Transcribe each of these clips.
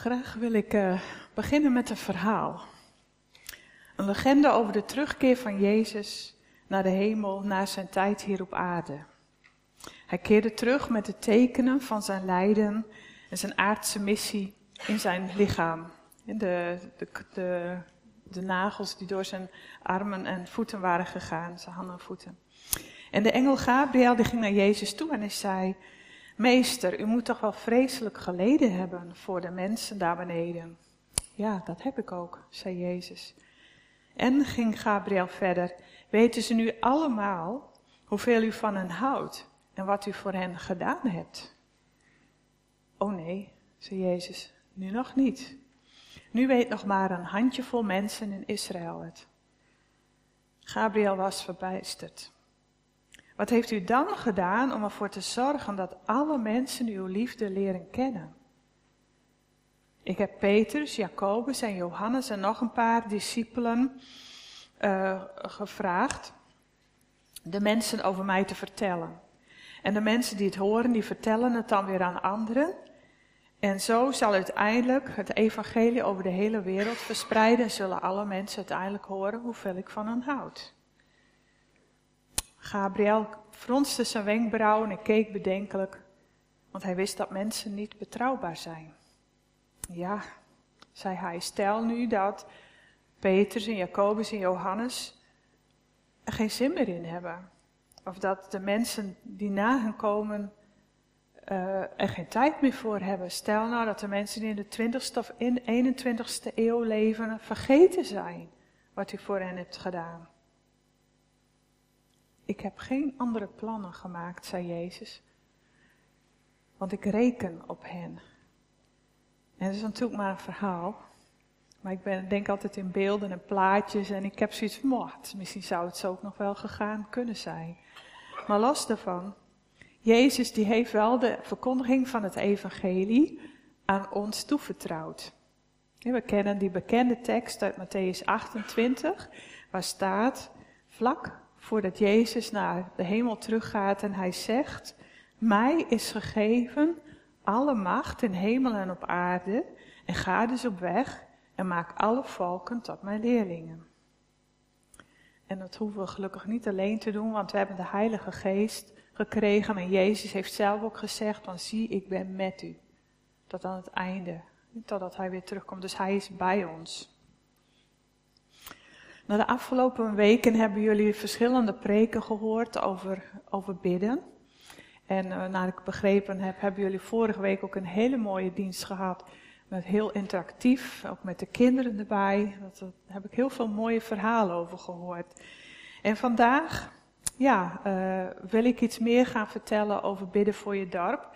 Graag wil ik uh, beginnen met een verhaal. Een legende over de terugkeer van Jezus naar de hemel na zijn tijd hier op aarde. Hij keerde terug met de tekenen van zijn lijden en zijn aardse missie in zijn lichaam. De, de, de, de nagels die door zijn armen en voeten waren gegaan, zijn handen en voeten. En de engel Gabriel die ging naar Jezus toe en hij zei, Meester, u moet toch wel vreselijk geleden hebben voor de mensen daar beneden. Ja, dat heb ik ook, zei Jezus. En ging Gabriel verder, weten ze nu allemaal hoeveel u van hen houdt en wat u voor hen gedaan hebt? Oh nee, zei Jezus, nu nog niet. Nu weet nog maar een handjevol mensen in Israël het. Gabriel was verbijsterd. Wat heeft u dan gedaan om ervoor te zorgen dat alle mensen uw liefde leren kennen? Ik heb Petrus, Jacobus en Johannes en nog een paar discipelen uh, gevraagd de mensen over mij te vertellen. En de mensen die het horen, die vertellen het dan weer aan anderen. En zo zal uiteindelijk het evangelie over de hele wereld verspreiden en zullen alle mensen uiteindelijk horen hoeveel ik van hen houd. Gabriel fronste zijn wenkbrauwen en keek bedenkelijk, want hij wist dat mensen niet betrouwbaar zijn. Ja, zei hij, stel nu dat Petrus en Jacobus en Johannes er geen zin meer in hebben. Of dat de mensen die na hen komen uh, er geen tijd meer voor hebben. Stel nou dat de mensen die in de 20ste of in 21ste eeuw leven vergeten zijn wat u voor hen hebt gedaan. Ik heb geen andere plannen gemaakt, zei Jezus, want ik reken op hen. En dat is natuurlijk maar een verhaal, maar ik ben, denk altijd in beelden en plaatjes en ik heb zoiets van, misschien zou het zo ook nog wel gegaan kunnen zijn. Maar los daarvan, Jezus die heeft wel de verkondiging van het evangelie aan ons toevertrouwd. We kennen die bekende tekst uit Matthäus 28, waar staat, vlak voordat Jezus naar de hemel teruggaat en hij zegt, mij is gegeven alle macht in hemel en op aarde en ga dus op weg en maak alle volken tot mijn leerlingen. En dat hoeven we gelukkig niet alleen te doen, want we hebben de Heilige Geest gekregen. En Jezus heeft zelf ook gezegd, van zie, ik ben met u. Tot aan het einde, totdat hij weer terugkomt. Dus hij is bij ons. Na de afgelopen weken hebben jullie verschillende preken gehoord over, over bidden. En uh, naar ik begrepen heb, hebben jullie vorige week ook een hele mooie dienst gehad. Met heel interactief, ook met de kinderen erbij. Daar heb ik heel veel mooie verhalen over gehoord. En vandaag ja, uh, wil ik iets meer gaan vertellen over bidden voor je dorp.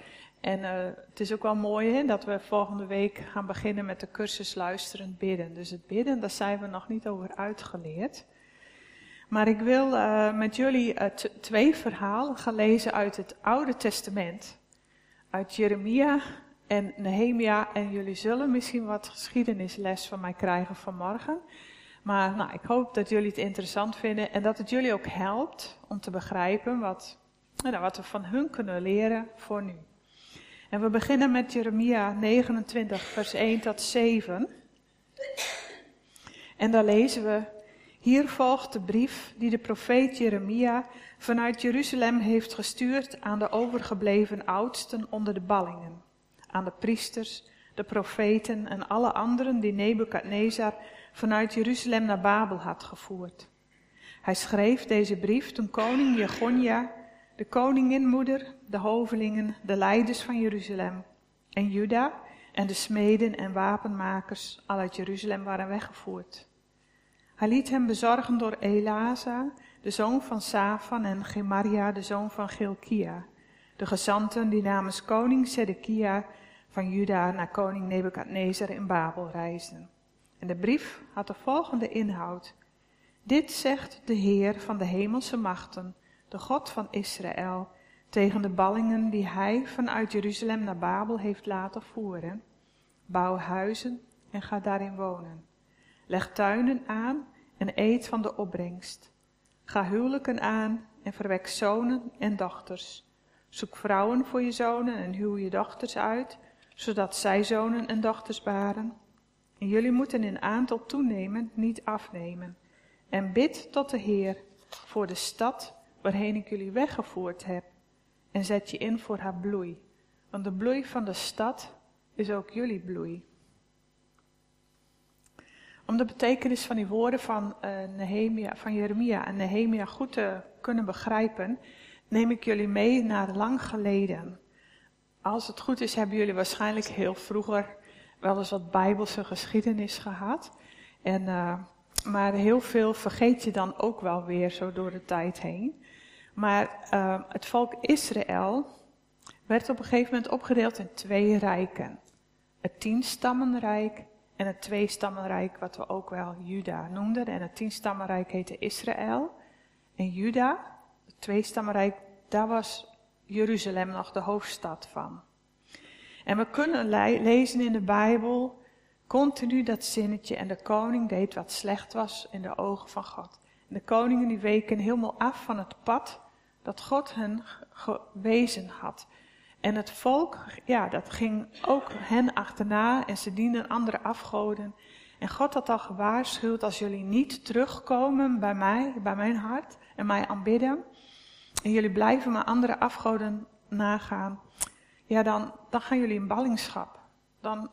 En uh, het is ook wel mooi hè, dat we volgende week gaan beginnen met de cursus luisterend bidden. Dus het bidden, daar zijn we nog niet over uitgeleerd. Maar ik wil uh, met jullie twee verhalen gaan lezen uit het Oude Testament. Uit Jeremia en Nehemia. En jullie zullen misschien wat geschiedenisles van mij krijgen vanmorgen. Maar nou, ik hoop dat jullie het interessant vinden en dat het jullie ook helpt om te begrijpen wat, nou, wat we van hun kunnen leren voor nu. En we beginnen met Jeremia 29, vers 1 tot 7. En daar lezen we, hier volgt de brief die de profeet Jeremia vanuit Jeruzalem heeft gestuurd aan de overgebleven oudsten onder de ballingen, aan de priesters, de profeten en alle anderen die Nebukadnezar vanuit Jeruzalem naar Babel had gevoerd. Hij schreef deze brief toen koning Jegonja, de koninginmoeder, de hovelingen, de leiders van Jeruzalem en Juda en de smeden en wapenmakers al uit Jeruzalem waren weggevoerd. Hij liet hem bezorgen door Elasa, de zoon van Safan, en Gemaria, de zoon van Gilkia, de gezanten die namens koning Zedekia van Juda naar koning Nebukadnezar in Babel reisden. En de brief had de volgende inhoud. Dit zegt de Heer van de hemelse machten, de God van Israël, tegen de ballingen die hij vanuit Jeruzalem naar Babel heeft laten voeren. Bouw huizen en ga daarin wonen. Leg tuinen aan en eet van de opbrengst. Ga huwelijken aan en verwek zonen en dochters. Zoek vrouwen voor je zonen en huw je dochters uit, zodat zij zonen en dochters baren. En jullie moeten in aantal toenemen, niet afnemen. En bid tot de Heer voor de stad waarheen ik jullie weggevoerd heb. En zet je in voor haar bloei. Want de bloei van de stad is ook jullie bloei. Om de betekenis van die woorden van, uh, Nehemia, van Jeremia en Nehemia goed te kunnen begrijpen, neem ik jullie mee naar lang geleden. Als het goed is, hebben jullie waarschijnlijk heel vroeger wel eens wat bijbelse geschiedenis gehad. En, uh, maar heel veel vergeet je dan ook wel weer zo door de tijd heen. Maar uh, het volk Israël werd op een gegeven moment opgedeeld in twee rijken. Het tienstammenrijk en het tweestammenrijk, wat we ook wel Juda noemden. En het tienstammenrijk heette Israël. En Juda, het tweestammenrijk, daar was Jeruzalem nog de hoofdstad van. En we kunnen lezen in de Bijbel continu dat zinnetje. En de koning deed wat slecht was in de ogen van God. En de koningen die weken helemaal af van het pad dat God hen gewezen had. En het volk, ja, dat ging ook hen achterna en ze dienden andere afgoden. En God had al gewaarschuwd, als jullie niet terugkomen bij mij, bij mijn hart en mij aanbidden, en jullie blijven maar andere afgoden nagaan, ja, dan, dan gaan jullie in ballingschap. Dan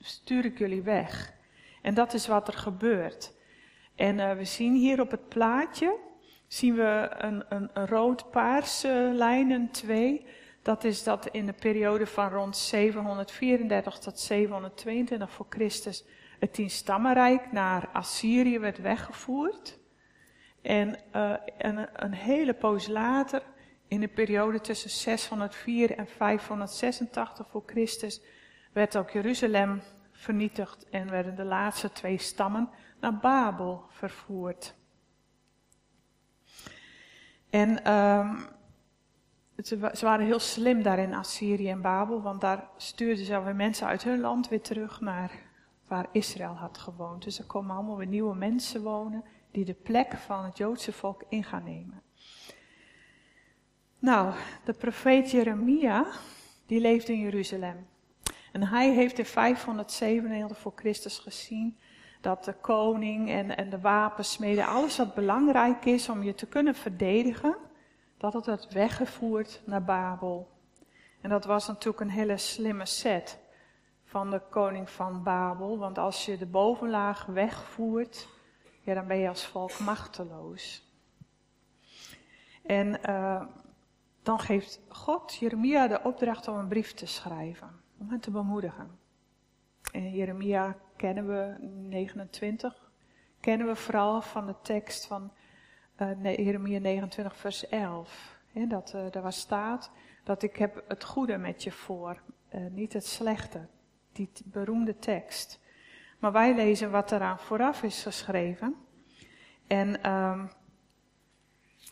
stuur ik jullie weg. En dat is wat er gebeurt. En uh, we zien hier op het plaatje, zien we een, een, rood-paarse lijnen twee. Dat is dat in de periode van rond 734 tot 722 voor Christus het tienstammenrijk naar Assyrië werd weggevoerd. En een, een hele poos later, in de periode tussen 604 en 586 voor Christus, werd ook Jeruzalem vernietigd en werden de laatste twee stammen naar Babel vervoerd. En um, ze, waren heel slim daar in Assyrië en Babel, want daar stuurden ze alweer mensen uit hun land weer terug naar waar Israël had gewoond. Dus er komen allemaal weer nieuwe mensen wonen die de plek van het Joodse volk in gaan nemen. Nou, de profeet Jeremia, die leefde in Jeruzalem. En hij heeft in 597 voor Christus gezien dat de koning en, en de wapensmeden, alles wat belangrijk is om je te kunnen verdedigen, dat het werd weggevoerd naar Babel. En dat was natuurlijk een hele slimme set van de koning van Babel, want als je de bovenlaag wegvoert, ja, dan ben je als volk machteloos. En uh, dan geeft God Jeremia de opdracht om een brief te schrijven, om hen te bemoedigen. En Jeremia kennen we 29, kennen we vooral van de tekst van uh, Jeremia 29 vers 11. He, dat uh, daar staat dat ik heb het goede met je voor, uh, niet het slechte. Die beroemde tekst. Maar wij lezen wat eraan vooraf is geschreven. En um,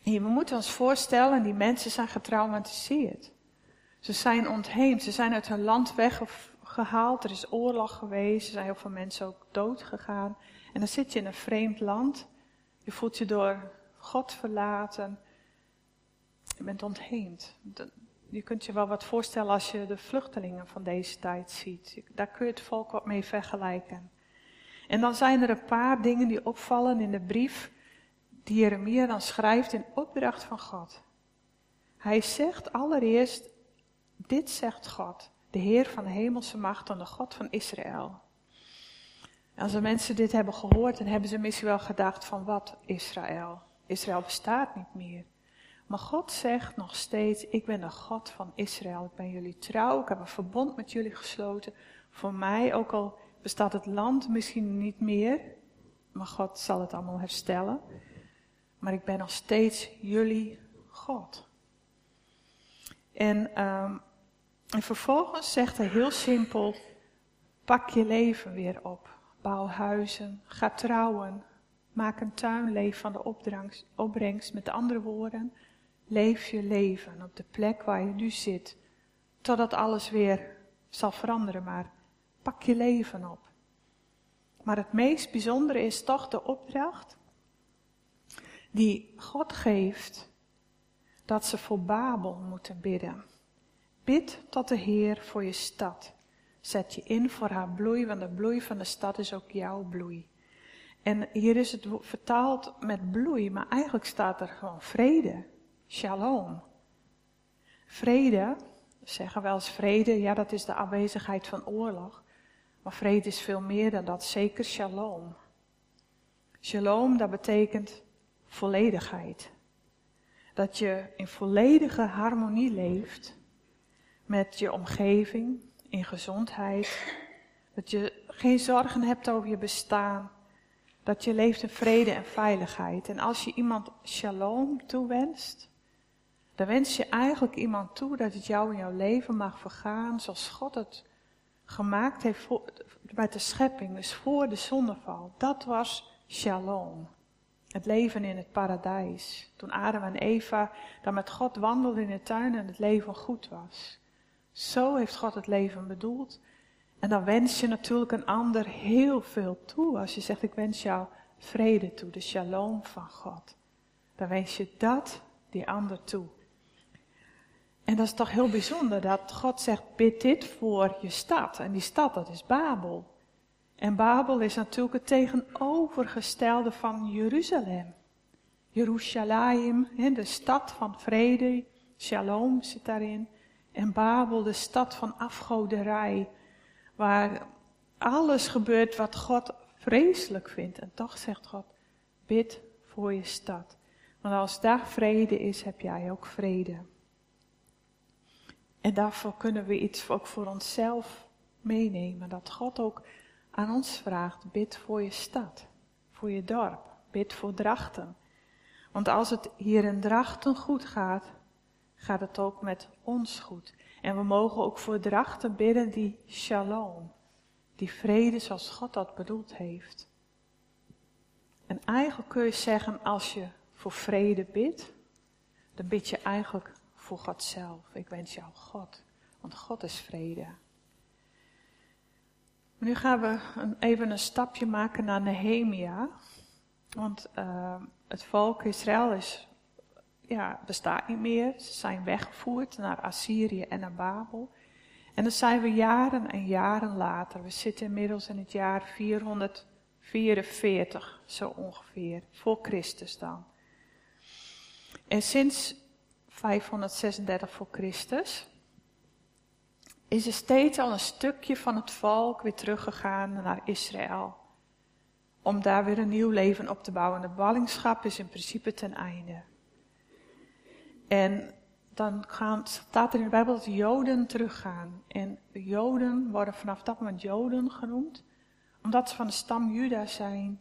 we moeten ons voorstellen, die mensen zijn getraumatiseerd. Ze zijn ontheemd, ze zijn uit hun land weggehaald, er is oorlog geweest, er zijn heel veel mensen ook dood gegaan. En dan zit je in een vreemd land, je voelt je door God verlaten, je bent ontheemd. Je kunt je wel wat voorstellen als je de vluchtelingen van deze tijd ziet. Daar kun je het volk wat mee vergelijken. En dan zijn er een paar dingen die opvallen in de brief die Jeremia dan schrijft in opdracht van God. Hij zegt allereerst, dit zegt God, de Heer van de hemelse macht en de God van Israël. als de mensen dit hebben gehoord, dan hebben ze misschien wel gedacht van wat Israël? Israël bestaat niet meer. Maar God zegt nog steeds, ik ben de God van Israël, ik ben jullie trouw, ik heb een verbond met jullie gesloten. Voor mij, ook al bestaat het land misschien niet meer, maar God zal het allemaal herstellen. Maar ik ben nog steeds jullie God. En, um, en vervolgens zegt hij heel simpel, pak je leven weer op. Bouw huizen, ga trouwen, maak een tuin, leef van de opbrengst. Met andere woorden, leef je leven op de plek waar je nu zit, totdat alles weer zal veranderen, maar pak je leven op. Maar het meest bijzondere is toch de opdracht die God geeft dat ze voor Babel moeten bidden. Bid tot de Heer voor je stad, Zet je in voor haar bloei, want de bloei van de stad is ook jouw bloei. En hier is het vertaald met bloei, maar eigenlijk staat er gewoon vrede. Shalom. Vrede, zeggen wel eens vrede, ja dat is de aanwezigheid van oorlog. Maar vrede is veel meer dan dat, zeker shalom. Shalom, dat betekent volledigheid. Dat je in volledige harmonie leeft met je omgeving, in gezondheid. Dat je geen zorgen hebt over je bestaan. Dat je leeft in vrede en veiligheid. En als je iemand shalom toewenst, dan wens je eigenlijk iemand toe dat het jou in jouw leven mag vergaan zoals God het gemaakt heeft met de schepping, dus voor de zonneval. Dat was shalom. Het leven in het paradijs. Toen Adam en Eva dan met God wandelden in de tuin en het leven goed was. Zo heeft God het leven bedoeld. En dan wens je natuurlijk een ander heel veel toe. Als je zegt, ik wens jou vrede toe, de shalom van God. Dan wens je dat die ander toe. En dat is toch heel bijzonder dat God zegt, bid dit voor je stad. En die stad, dat is Babel. En Babel is natuurlijk het tegenovergestelde van Jeruzalem. Jeruzalem, de stad van vrede, shalom zit daarin. En Babel, de stad van afgoderij, waar alles gebeurt wat God vreselijk vindt. En toch zegt God, bid voor je stad. Want als daar vrede is, heb jij ook vrede. En daarvoor kunnen we iets ook voor onszelf meenemen. Dat God ook aan ons vraagt, bid voor je stad, voor je dorp, bid voor Drachten. Want als het hier in Drachten goed gaat, gaat het ook met ons goed. En we mogen ook voor Drachten bidden die shalom, die vrede zoals God dat bedoeld heeft. En eigenlijk kun je zeggen, als je voor vrede bidt, dan bid je eigenlijk voor God zelf. Ik wens jou God, want God is vrede. nu gaan we een, even een stapje maken naar Nehemia. Want uh, het volk Israël is, ja, bestaat niet meer. Ze zijn weggevoerd naar Assyrië en naar Babel. En dan zijn we jaren en jaren later. We zitten inmiddels in het jaar 444, zo ongeveer, voor Christus dan. En sinds 536 voor Christus, is er steeds al een stukje van het volk weer teruggegaan naar Israël. Om daar weer een nieuw leven op te bouwen. De ballingschap is in principe ten einde. En dan gaan, staat er in de Bijbel dat de Joden teruggaan. En de Joden worden vanaf dat moment Joden genoemd, omdat ze van de stam Juda zijn.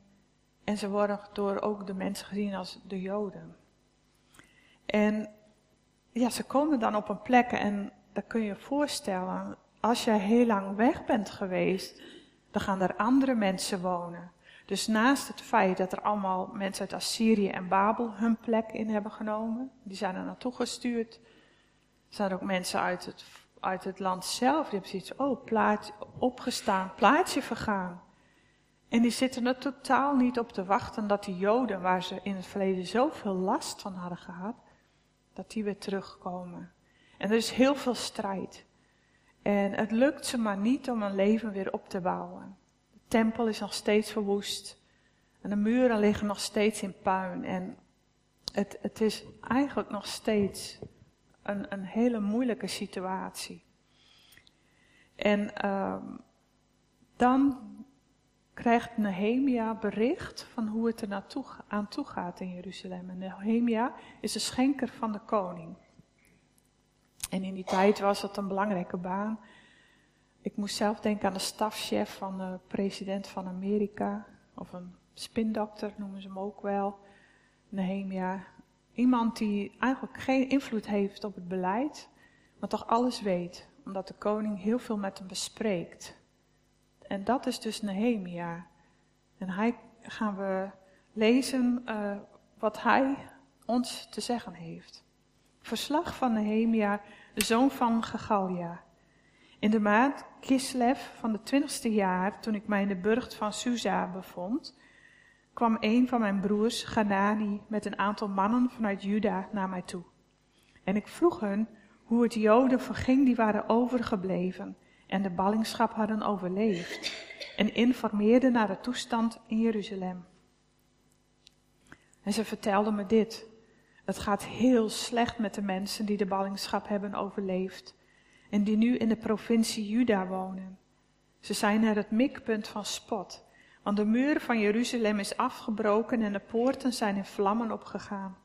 En ze worden door ook de mensen gezien als de Joden. En ja, ze komen dan op een plek en dan kun je je voorstellen, als jij heel lang weg bent geweest, dan gaan er andere mensen wonen. Dus naast het feit dat er allemaal mensen uit Assyrië en Babel hun plek in hebben genomen, die zijn er naartoe gestuurd, zijn er ook mensen uit het, uit het land zelf, die hebben zoiets, oh, plaat, opgestaan, plaatje vergaan. En die zitten er totaal niet op te wachten dat die Joden, waar ze in het verleden zoveel last van hadden gehad, dat die weer terugkomen. En er is heel veel strijd. En het lukt ze maar niet om een leven weer op te bouwen. Tempel is nog steeds verwoest. En de muren liggen nog steeds in puin. En het, het is eigenlijk nog steeds een, een hele moeilijke situatie. En uh, dan krijgt Nehemia bericht van hoe het er naartoe, aan toe gaat in Jeruzalem. En Nehemia is de schenker van de koning. En in die tijd was het een belangrijke baan. Ik moest zelf denken aan de stafchef van de president van Amerika. Of een spindokter noemen ze hem ook wel. Nehemia. Iemand die eigenlijk geen invloed heeft op het beleid, maar toch alles weet. Omdat de koning heel veel met hem bespreekt. En dat is dus Nehemia. En hij gaan we lezen uh, wat hij ons te zeggen heeft. Verslag van Nehemia, de zoon van Gegalia. In de maand Kislev van het twintigste jaar, toen ik mij in de burcht van Susa bevond, kwam een van mijn broers, Ganani, met een aantal mannen vanuit Juda naar mij toe. En ik vroeg hun hoe het Joden verging die waren overgebleven en de ballingschap hadden overleefd en informeerden naar de toestand in Jeruzalem. En ze vertelden me dit. Het gaat heel slecht met de mensen die de ballingschap hebben overleefd en die nu in de provincie Juda wonen. Ze zijn naar het mikpunt van spot, want de muur van Jeruzalem is afgebroken en de poorten zijn in vlammen opgegaan.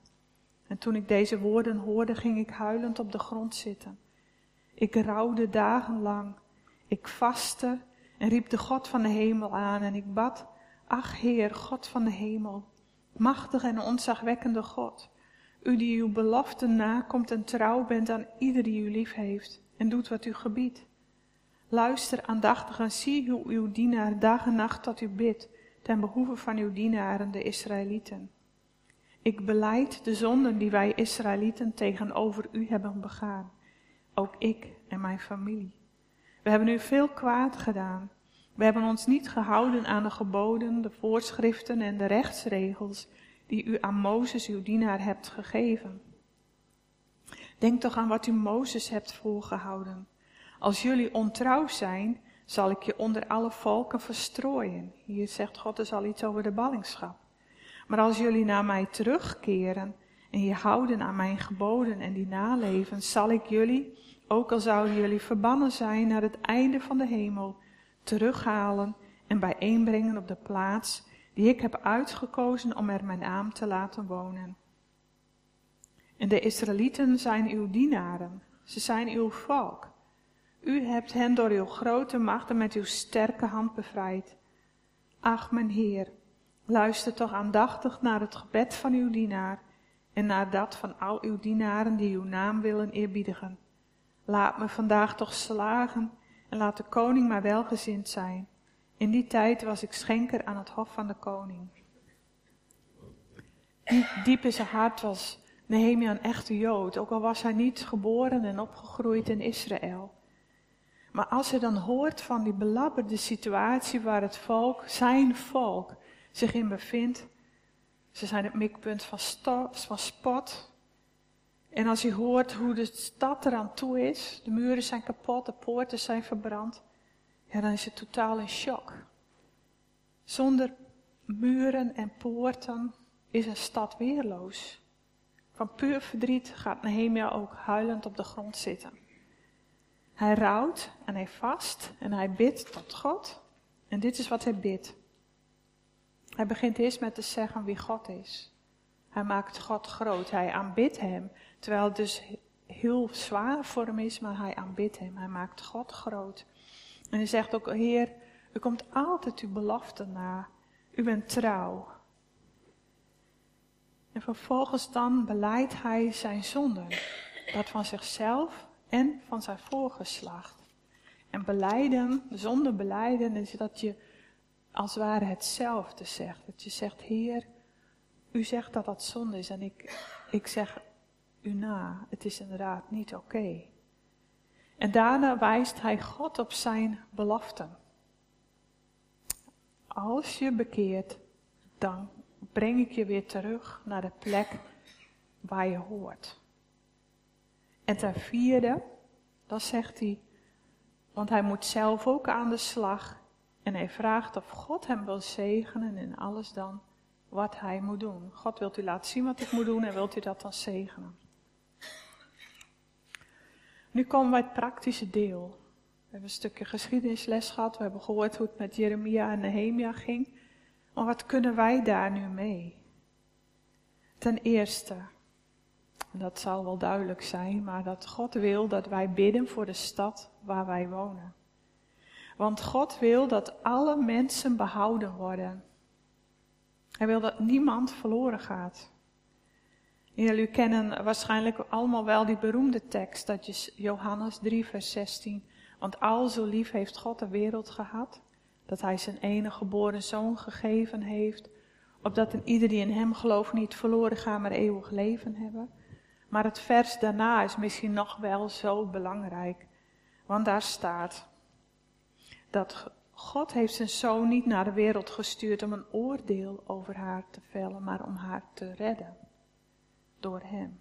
En toen ik deze woorden hoorde, ging ik huilend op de grond zitten. Ik rouwde dagenlang. Ik vastte en riep de God van de hemel aan en ik bad, ach Heer, God van de hemel, machtig en onzagwekkende God, u die uw beloften nakomt en trouw bent aan ieder die u lief heeft en doet wat u gebiedt. Luister aandachtig en zie hoe uw dienaar dag en nacht tot u bidt, ten behoeve van uw dienaren, de Israëlieten. Ik beleid de zonden die wij Israëlieten tegenover u hebben begaan, ook ik en mijn familie. We hebben u veel kwaad gedaan. We hebben ons niet gehouden aan de geboden, de voorschriften en de rechtsregels die u aan Mozes, uw dienaar, hebt gegeven. Denk toch aan wat u Mozes hebt voorgehouden. Als jullie ontrouw zijn, zal ik je onder alle volken verstrooien. Hier zegt God dus al iets over de ballingschap. Maar als jullie naar mij terugkeren en je houden aan mijn geboden en die naleven, zal ik jullie, ook al zouden jullie verbannen zijn naar het einde van de hemel, terughalen en bijeenbrengen op de plaats die ik heb uitgekozen om er mijn naam te laten wonen. En de Israëlieten zijn uw dienaren, ze zijn uw volk. U hebt hen door uw grote macht en met uw sterke hand bevrijd. Ach, mijn Heer, luister toch aandachtig naar het gebed van uw dienaar en naar dat van al uw dienaren die uw naam willen eerbiedigen. Laat me vandaag toch slagen en laat de koning mij welgezind zijn. In die tijd was ik schenker aan het hof van de koning. Diep in zijn hart was Nehemia een echte Jood, ook al was hij niet geboren en opgegroeid in Israël. Maar als hij dan hoort van die belabberde situatie waar het volk, zijn volk, zich in bevindt, ze zijn het mikpunt van, van spot. En als hij hoort hoe de stad eraan toe is, de muren zijn kapot, de poorten zijn verbrand, ja, dan is het totaal in shock. Zonder muren en poorten is een stad weerloos. Van puur verdriet gaat Nehemia ook huilend op de grond zitten. Hij rouwt en hij vast en hij bidt tot God. En dit is wat hij bidt. Hij begint eerst met te zeggen wie God is. Hij maakt God groot. Hij aanbidt hem. Terwijl het dus heel zwaar voor hem is, maar hij aanbidt hem. Hij maakt God groot. En hij zegt ook, Heer, u komt altijd uw belofte na. U bent trouw. En vervolgens dan beleidt hij zijn zonden. Dat van zichzelf en van zijn voorgeslacht. En beleiden, zonder beleiden, is dat je als het ware hetzelfde zegt. Dat je zegt, Heer, u zegt dat dat zonde is en ik, ik zeg u na, het is inderdaad niet oké. En daarna wijst hij God op zijn beloften. Als je bekeert, dan breng ik je weer terug naar de plek waar je hoort. En ten vierde, dan zegt hij, want hij moet zelf ook aan de slag. En hij vraagt of God hem wil zegenen in alles dan wat hij moet doen. God wilt u laten zien wat ik moet doen en wilt u dat dan zegenen. Nu komen we het praktische deel. We hebben een stukje geschiedenisles gehad. We hebben gehoord hoe het met Jeremia en Nehemia ging. Maar wat kunnen wij daar nu mee? Ten eerste, dat zal wel duidelijk zijn, maar dat God wil dat wij bidden voor de stad waar wij wonen. Want God wil dat alle mensen behouden worden. Hij wil dat niemand verloren gaat. jullie kennen waarschijnlijk allemaal wel die beroemde tekst, dat is Johannes 3, vers 16. Want al zo lief heeft God de wereld gehad, dat hij zijn enige geboren zoon gegeven heeft, opdat een ieder die in hem gelooft niet verloren gaat, maar eeuwig leven hebben. Maar het vers daarna is misschien nog wel zo belangrijk. Want daar staat dat God heeft zijn zoon niet naar de wereld gestuurd om een oordeel over haar te vellen, maar om haar te redden. Door hem.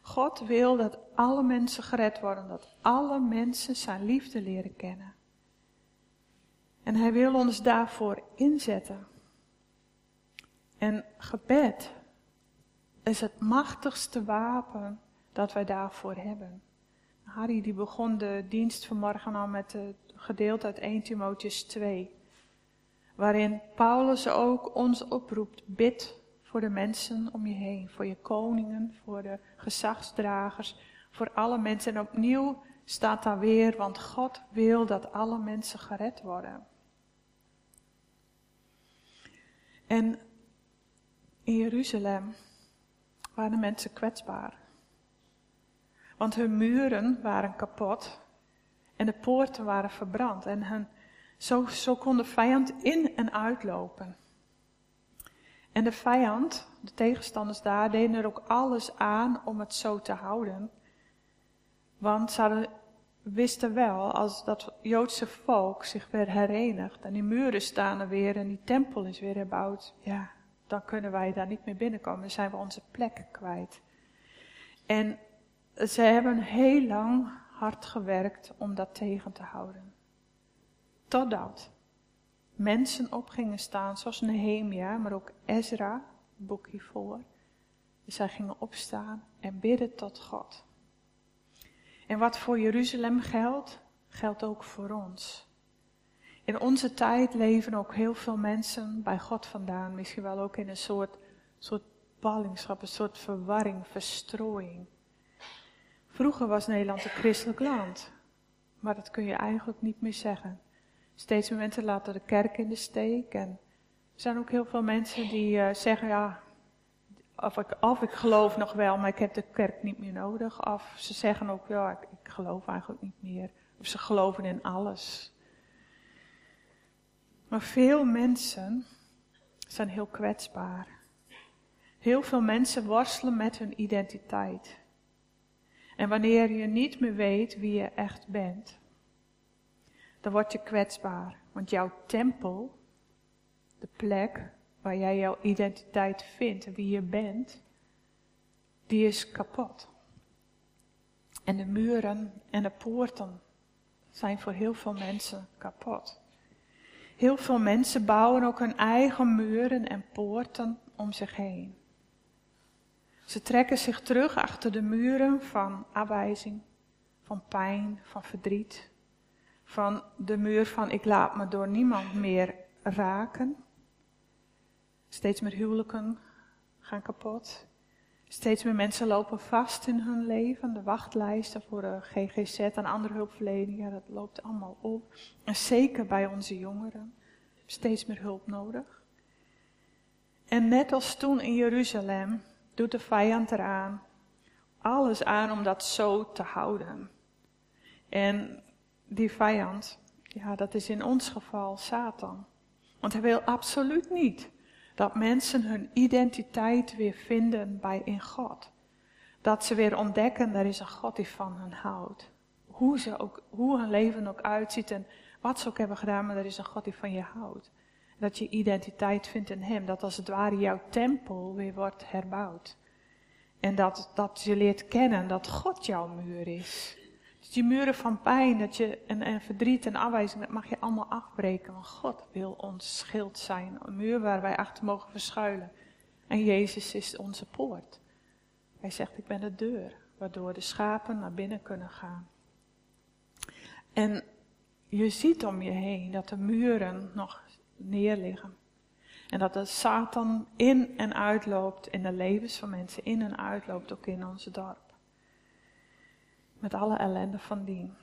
God wil dat alle mensen gered worden, dat alle mensen zijn liefde leren kennen. En hij wil ons daarvoor inzetten. En gebed is het machtigste wapen dat wij daarvoor hebben. Harry die begon de dienst vanmorgen al met het gedeelte uit 1 Timotheus 2. Waarin Paulus ook ons oproept, bid voor de mensen om je heen. Voor je koningen, voor de gezagsdragers, voor alle mensen. En opnieuw staat daar weer, want God wil dat alle mensen gered worden. En in Jeruzalem waren mensen kwetsbaar. Want hun muren waren kapot en de poorten waren verbrand. En hun, zo, zo kon de vijand in en uitlopen. En de vijand, de tegenstanders daar, deden er ook alles aan om het zo te houden. Want ze wisten wel, als dat Joodse volk zich weer herenigt en die muren staan er weer en die tempel is weer herbouwd, ja, dan kunnen wij daar niet meer binnenkomen. Dan zijn we onze plek kwijt. En ze hebben heel lang hard gewerkt om dat tegen te houden. Totdat mensen op gingen staan, zoals Nehemia, maar ook Ezra, boek hiervoor. Zij gingen opstaan en bidden tot God. En wat voor Jeruzalem geldt, geldt ook voor ons. In onze tijd leven ook heel veel mensen bij God vandaan, misschien wel ook in een soort, soort ballingschap, een soort verwarring, verstrooiing. Vroeger was Nederland een christelijk land, maar dat kun je eigenlijk niet meer zeggen. Steeds meer mensen laten de kerk in de steek en er zijn ook heel veel mensen die uh, zeggen, ja, of ik, of ik geloof nog wel, maar ik heb de kerk niet meer nodig. Of ze zeggen ook, ja, ik, ik geloof eigenlijk niet meer. Of ze geloven in alles. Maar veel mensen zijn heel kwetsbaar. Heel veel mensen worstelen met hun identiteit. En wanneer je niet meer weet wie je echt bent, dan word je kwetsbaar. Want jouw tempel, de plek waar jij jouw identiteit vindt en wie je bent, die is kapot. En de muren en de poorten zijn voor heel veel mensen kapot. Heel veel mensen bouwen ook hun eigen muren en poorten om zich heen. Ze trekken zich terug achter de muren van afwijzing, van pijn, van verdriet. Van de muur van ik laat me door niemand meer raken. Steeds meer huwelijken gaan kapot. Steeds meer mensen lopen vast in hun leven. De wachtlijsten voor de GGZ en andere hulpverleningen, dat loopt allemaal op. En zeker bij onze jongeren. Steeds meer hulp nodig. En net als toen in Jeruzalem doet de vijand eraan. Alles aan om dat zo te houden. En die vijand, ja, dat is in ons geval Satan. Want hij wil absoluut niet dat mensen hun identiteit weer vinden bij in God. Dat ze weer ontdekken, er is een God die van hen houdt. Hoe, ze ook, hoe hun leven ook uitziet en wat ze ook hebben gedaan, maar er is een God die van je houdt. Dat je identiteit vindt in Hem. Dat als het ware jouw tempel weer wordt herbouwd. En dat, dat je leert kennen dat God jouw muur is. Die muren van pijn dat je, en, en verdriet en afwijzing, dat mag je allemaal afbreken. Want God wil ons schild zijn. Een muur waar wij achter mogen verschuilen. En Jezus is onze poort. Hij zegt, ik ben de deur, waardoor de schapen naar binnen kunnen gaan. En je ziet om je heen dat de muren nog neerliggen. En dat de Satan in en uitloopt in de levens van mensen, in en uitloopt ook in ons dorp. Met alle ellende van dien.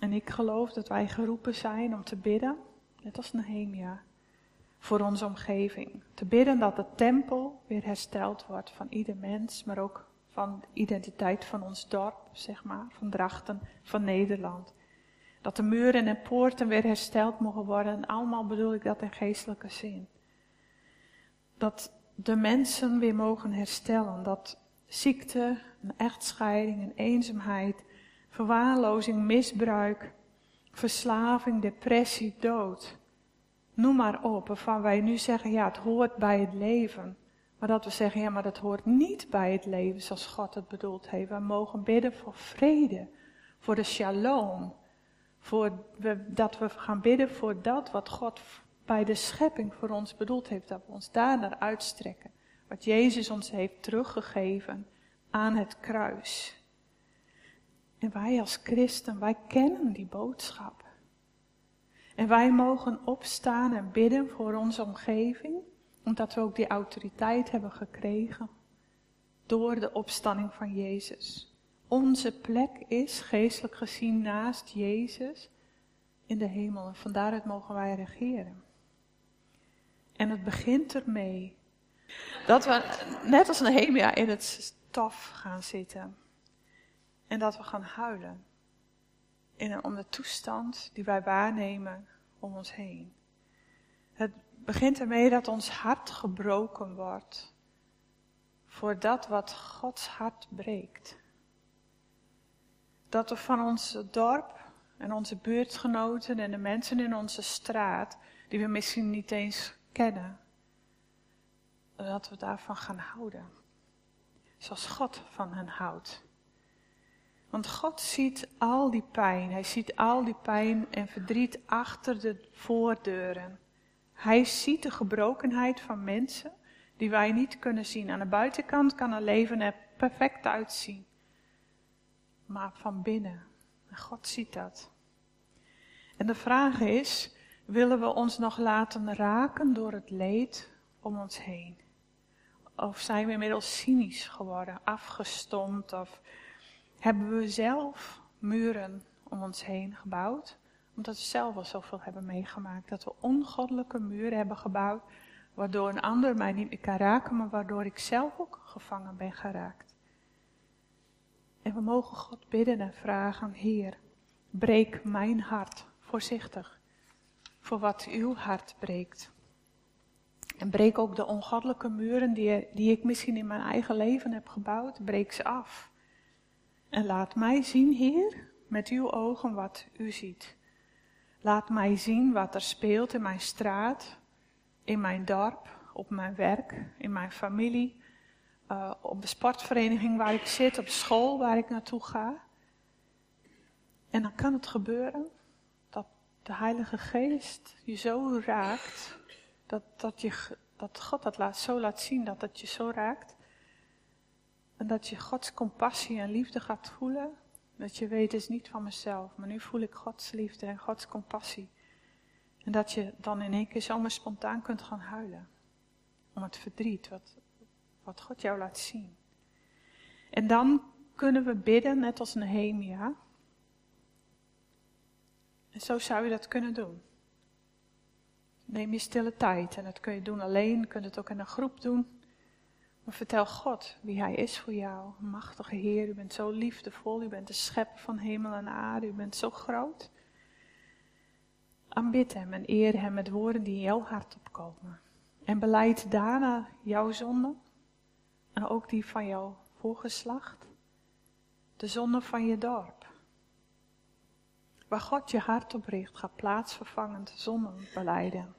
En ik geloof dat wij geroepen zijn om te bidden, net als Nehemia, voor onze omgeving. Te bidden dat de tempel weer hersteld wordt van ieder mens, maar ook van de identiteit van ons dorp, zeg maar, van Drachten, van Nederland. Dat de muren en poorten weer hersteld mogen worden. En allemaal bedoel ik dat in geestelijke zin. Dat de mensen weer mogen herstellen. Dat ziekte, een echtscheiding, een eenzaamheid, verwaarlozing, misbruik, verslaving, depressie, dood. Noem maar op, waarvan wij nu zeggen, ja, het hoort bij het leven. Maar dat we zeggen, ja, maar dat hoort niet bij het leven zoals God het bedoeld heeft. We mogen bidden voor vrede, voor de shalom. Voor dat we gaan bidden voor dat wat God bij de schepping voor ons bedoeld heeft. Dat we ons daar naar uitstrekken. Wat Jezus ons heeft teruggegeven aan het kruis. En wij als christen, wij kennen die boodschap. En wij mogen opstaan en bidden voor onze omgeving, omdat we ook die autoriteit hebben gekregen door de opstanding van Jezus. Onze plek is geestelijk gezien naast Jezus in de hemel en van daaruit mogen wij regeren. En het begint ermee dat we net als Nehemia in het stof gaan zitten en dat we gaan huilen om de toestand die wij waarnemen om ons heen. Het begint ermee dat ons hart gebroken wordt voor dat wat Gods hart breekt. Dat we van ons dorp en onze buurtgenoten en de mensen in onze straat, die we misschien niet eens kennen, dat we daarvan gaan houden. Zoals God van hen houdt. Want God ziet al die pijn. Hij ziet al die pijn en verdriet achter de voordeuren. Hij ziet de gebrokenheid van mensen die wij niet kunnen zien. Aan de buitenkant kan een leven er perfect uitzien. Maar van binnen. En God ziet dat. En de vraag is, willen we ons nog laten raken door het leed om ons heen? Of zijn we inmiddels cynisch geworden, afgestompt of hebben we zelf muren om ons heen gebouwd, omdat we zelf al zoveel hebben meegemaakt. Dat we ongoddelijke muren hebben gebouwd, waardoor een ander mij niet meer kan raken, maar waardoor ik zelf ook gevangen ben geraakt. En we mogen God bidden en vragen, Heer, breek mijn hart voorzichtig voor wat uw hart breekt. En breek ook de ongoddelijke muren die, die ik misschien in mijn eigen leven heb gebouwd, breek ze af. En laat mij zien, Heer, met uw ogen wat u ziet. Laat mij zien wat er speelt in mijn straat, in mijn dorp, op mijn werk, in mijn familie, uh, op de sportvereniging waar ik zit, op school waar ik naartoe ga. En dan kan het gebeuren dat de Heilige Geest je zo raakt, dat, dat, je, dat God dat laat, zo laat zien dat het je zo raakt, en dat je Gods compassie en liefde gaat voelen. Dat je weet, het is niet van mezelf, maar nu voel ik Gods liefde en Gods compassie. En dat je dan in één keer zomaar spontaan kunt gaan huilen. Om het verdriet wat, wat God jou laat zien. En dan kunnen we bidden, net als Nehemia. En zo zou je dat kunnen doen. Neem je stille tijd en dat kun je doen alleen, je kunt het ook in een groep doen. Maar vertel God wie Hij is voor jou. Machtige Heer, u bent zo liefdevol, u bent de schepper van hemel en aarde, u bent zo groot. Aanbid Hem en eer Hem met woorden die in jouw hart opkomen. En beleid daarna jouw zonde en ook die van jouw voorgeslacht. De zonde van je dorp. Waar God je hart op gaat plaatsvervangend zonden beleiden.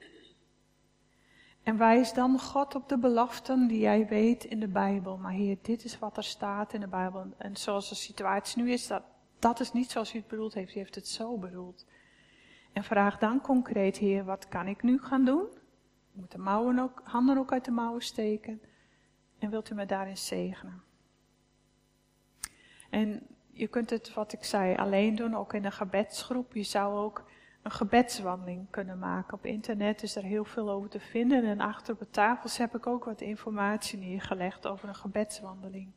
En wijs dan God op de beloften die jij weet in de Bijbel. Maar Heer, dit is wat er staat in de Bijbel. En zoals de situatie nu is, dat, dat is niet zoals u het bedoeld heeft. U heeft het zo bedoeld. En vraag dan concreet, Heer, wat kan ik nu gaan doen? Ik moet de mouwen ook, handen ook uit de mouwen steken. En wilt u me daarin zegenen? En je kunt het, wat ik zei, alleen doen, ook in een gebedsgroep. Je zou ook een gebedswandeling kunnen maken. Op internet is er heel veel over te vinden en achter op de tafels heb ik ook wat informatie neergelegd over een gebedswandeling.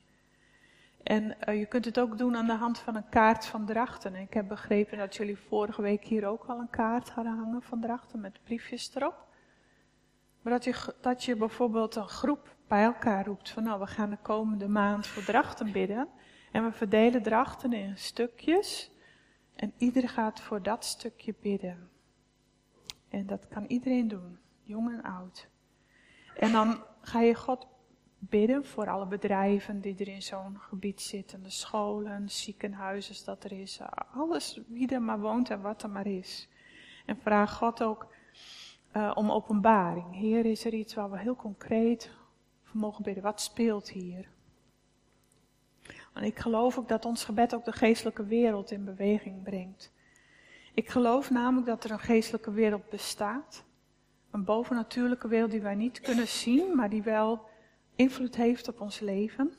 En uh, je kunt het ook doen aan de hand van een kaart van Drachten. ik heb begrepen dat jullie vorige week hier ook al een kaart hadden hangen van Drachten met briefjes erop. Maar dat je, dat je bijvoorbeeld een groep bij elkaar roept van nou we gaan de komende maand voor Drachten bidden. En we verdelen Drachten in stukjes. En ieder gaat voor dat stukje bidden. En dat kan iedereen doen, jong en oud. En dan ga je God bidden voor alle bedrijven die er in zo'n gebied zitten. De scholen, ziekenhuizen, dat er is. Alles, wie er maar woont en wat er maar is. En vraag God ook uh, om openbaring. Heer, is er iets waar we heel concreet mogen bidden. Wat speelt hier? En ik geloof ook dat ons gebed ook de geestelijke wereld in beweging brengt. Ik geloof namelijk dat er een geestelijke wereld bestaat. Een bovennatuurlijke wereld die wij niet kunnen zien, maar die wel invloed heeft op ons leven.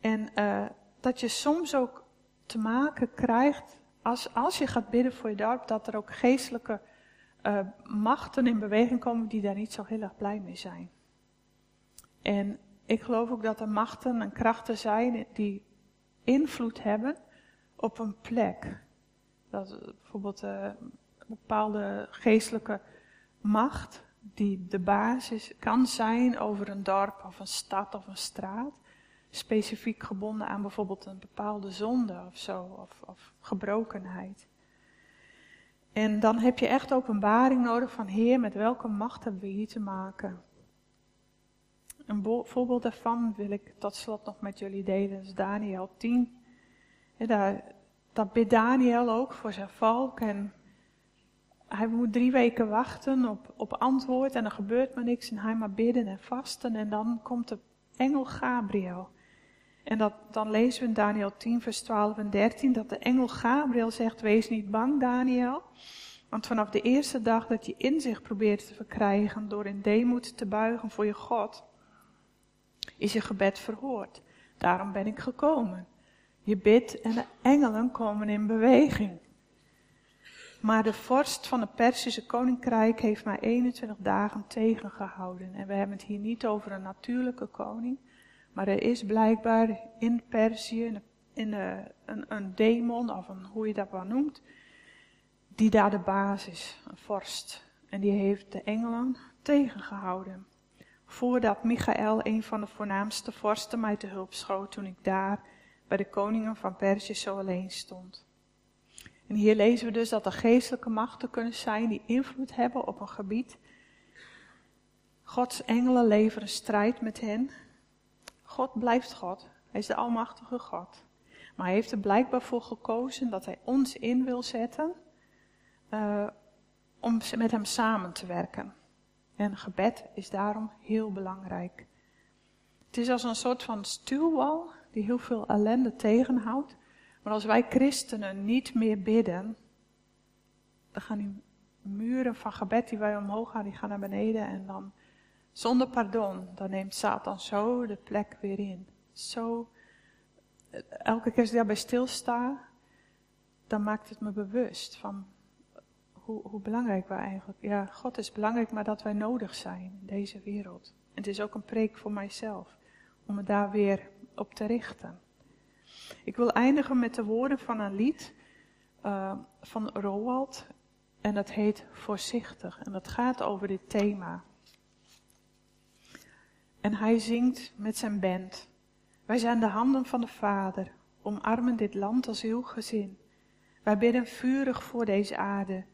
En uh, dat je soms ook te maken krijgt, als, als je gaat bidden voor je dorp, dat er ook geestelijke uh, machten in beweging komen die daar niet zo heel erg blij mee zijn. En ik geloof ook dat er machten en krachten zijn die invloed hebben op een plek. Dat bijvoorbeeld uh, een bepaalde geestelijke macht die de basis kan zijn over een dorp of een stad of een straat. Specifiek gebonden aan bijvoorbeeld een bepaalde zonde of zo, of, of gebrokenheid. En dan heb je echt openbaring nodig van Heer, met welke macht hebben we hier te maken? Een voorbeeld daarvan wil ik tot slot nog met jullie delen. Dat is Daniel 10. En daar, dat bidt Daniel ook voor zijn volk. En hij moet drie weken wachten op, op antwoord. En er gebeurt maar niks. En hij maar bidden en vasten. En dan komt de engel Gabriel. En dat, dan lezen we in Daniel 10, vers 12 en 13. Dat de engel Gabriel zegt: Wees niet bang, Daniel. Want vanaf de eerste dag dat je inzicht probeert te verkrijgen door in deemoed te buigen voor je God, is je gebed verhoord. Daarom ben ik gekomen. Je bidt en de engelen komen in beweging. Maar de vorst van het Persische koninkrijk heeft mij 21 dagen tegengehouden. En we hebben het hier niet over een natuurlijke koning. Maar er is blijkbaar in Perzië in een, een demon, of een, hoe je dat wel noemt, die daar de basis, een vorst. En die heeft de engelen tegengehouden voordat Michael, een van de voornaamste vorsten, mij te hulp schoot toen ik daar bij de koningen van Perzië zo alleen stond. En hier lezen we dus dat er geestelijke machten kunnen zijn die invloed hebben op een gebied. Gods engelen leveren strijd met hen. God blijft God. Hij is de almachtige God. Maar hij heeft er blijkbaar voor gekozen dat hij ons in wil zetten uh, om met hem samen te werken. En gebed is daarom heel belangrijk. Het is als een soort van stuwwal die heel veel ellende tegenhoudt. Maar als wij christenen niet meer bidden, dan gaan die muren van gebed die wij omhoog gaan, die gaan naar beneden. En dan, zonder pardon, dan neemt Satan zo de plek weer in. Zo, elke keer als ik daarbij stilsta, dan maakt het me bewust van hoe, belangrijk we eigenlijk. Ja, God is belangrijk, maar dat wij nodig zijn in deze wereld. Het is ook een preek voor mijzelf, om me daar weer op te richten. Ik wil eindigen met de woorden van een lied uh, van Roald. En dat heet Voorzichtig. En dat gaat over dit thema. En hij zingt met zijn band. Wij zijn de handen van de Vader, omarmen dit land als uw gezin. Wij bidden vurig voor deze aarde,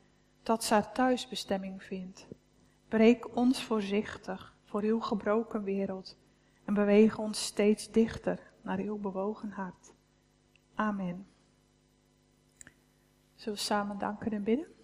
dat ze haar thuisbestemming vindt. Breek ons voorzichtig voor uw gebroken wereld en beweeg ons steeds dichter naar uw bewogen hart. Amen. Zullen we samen danken en bidden?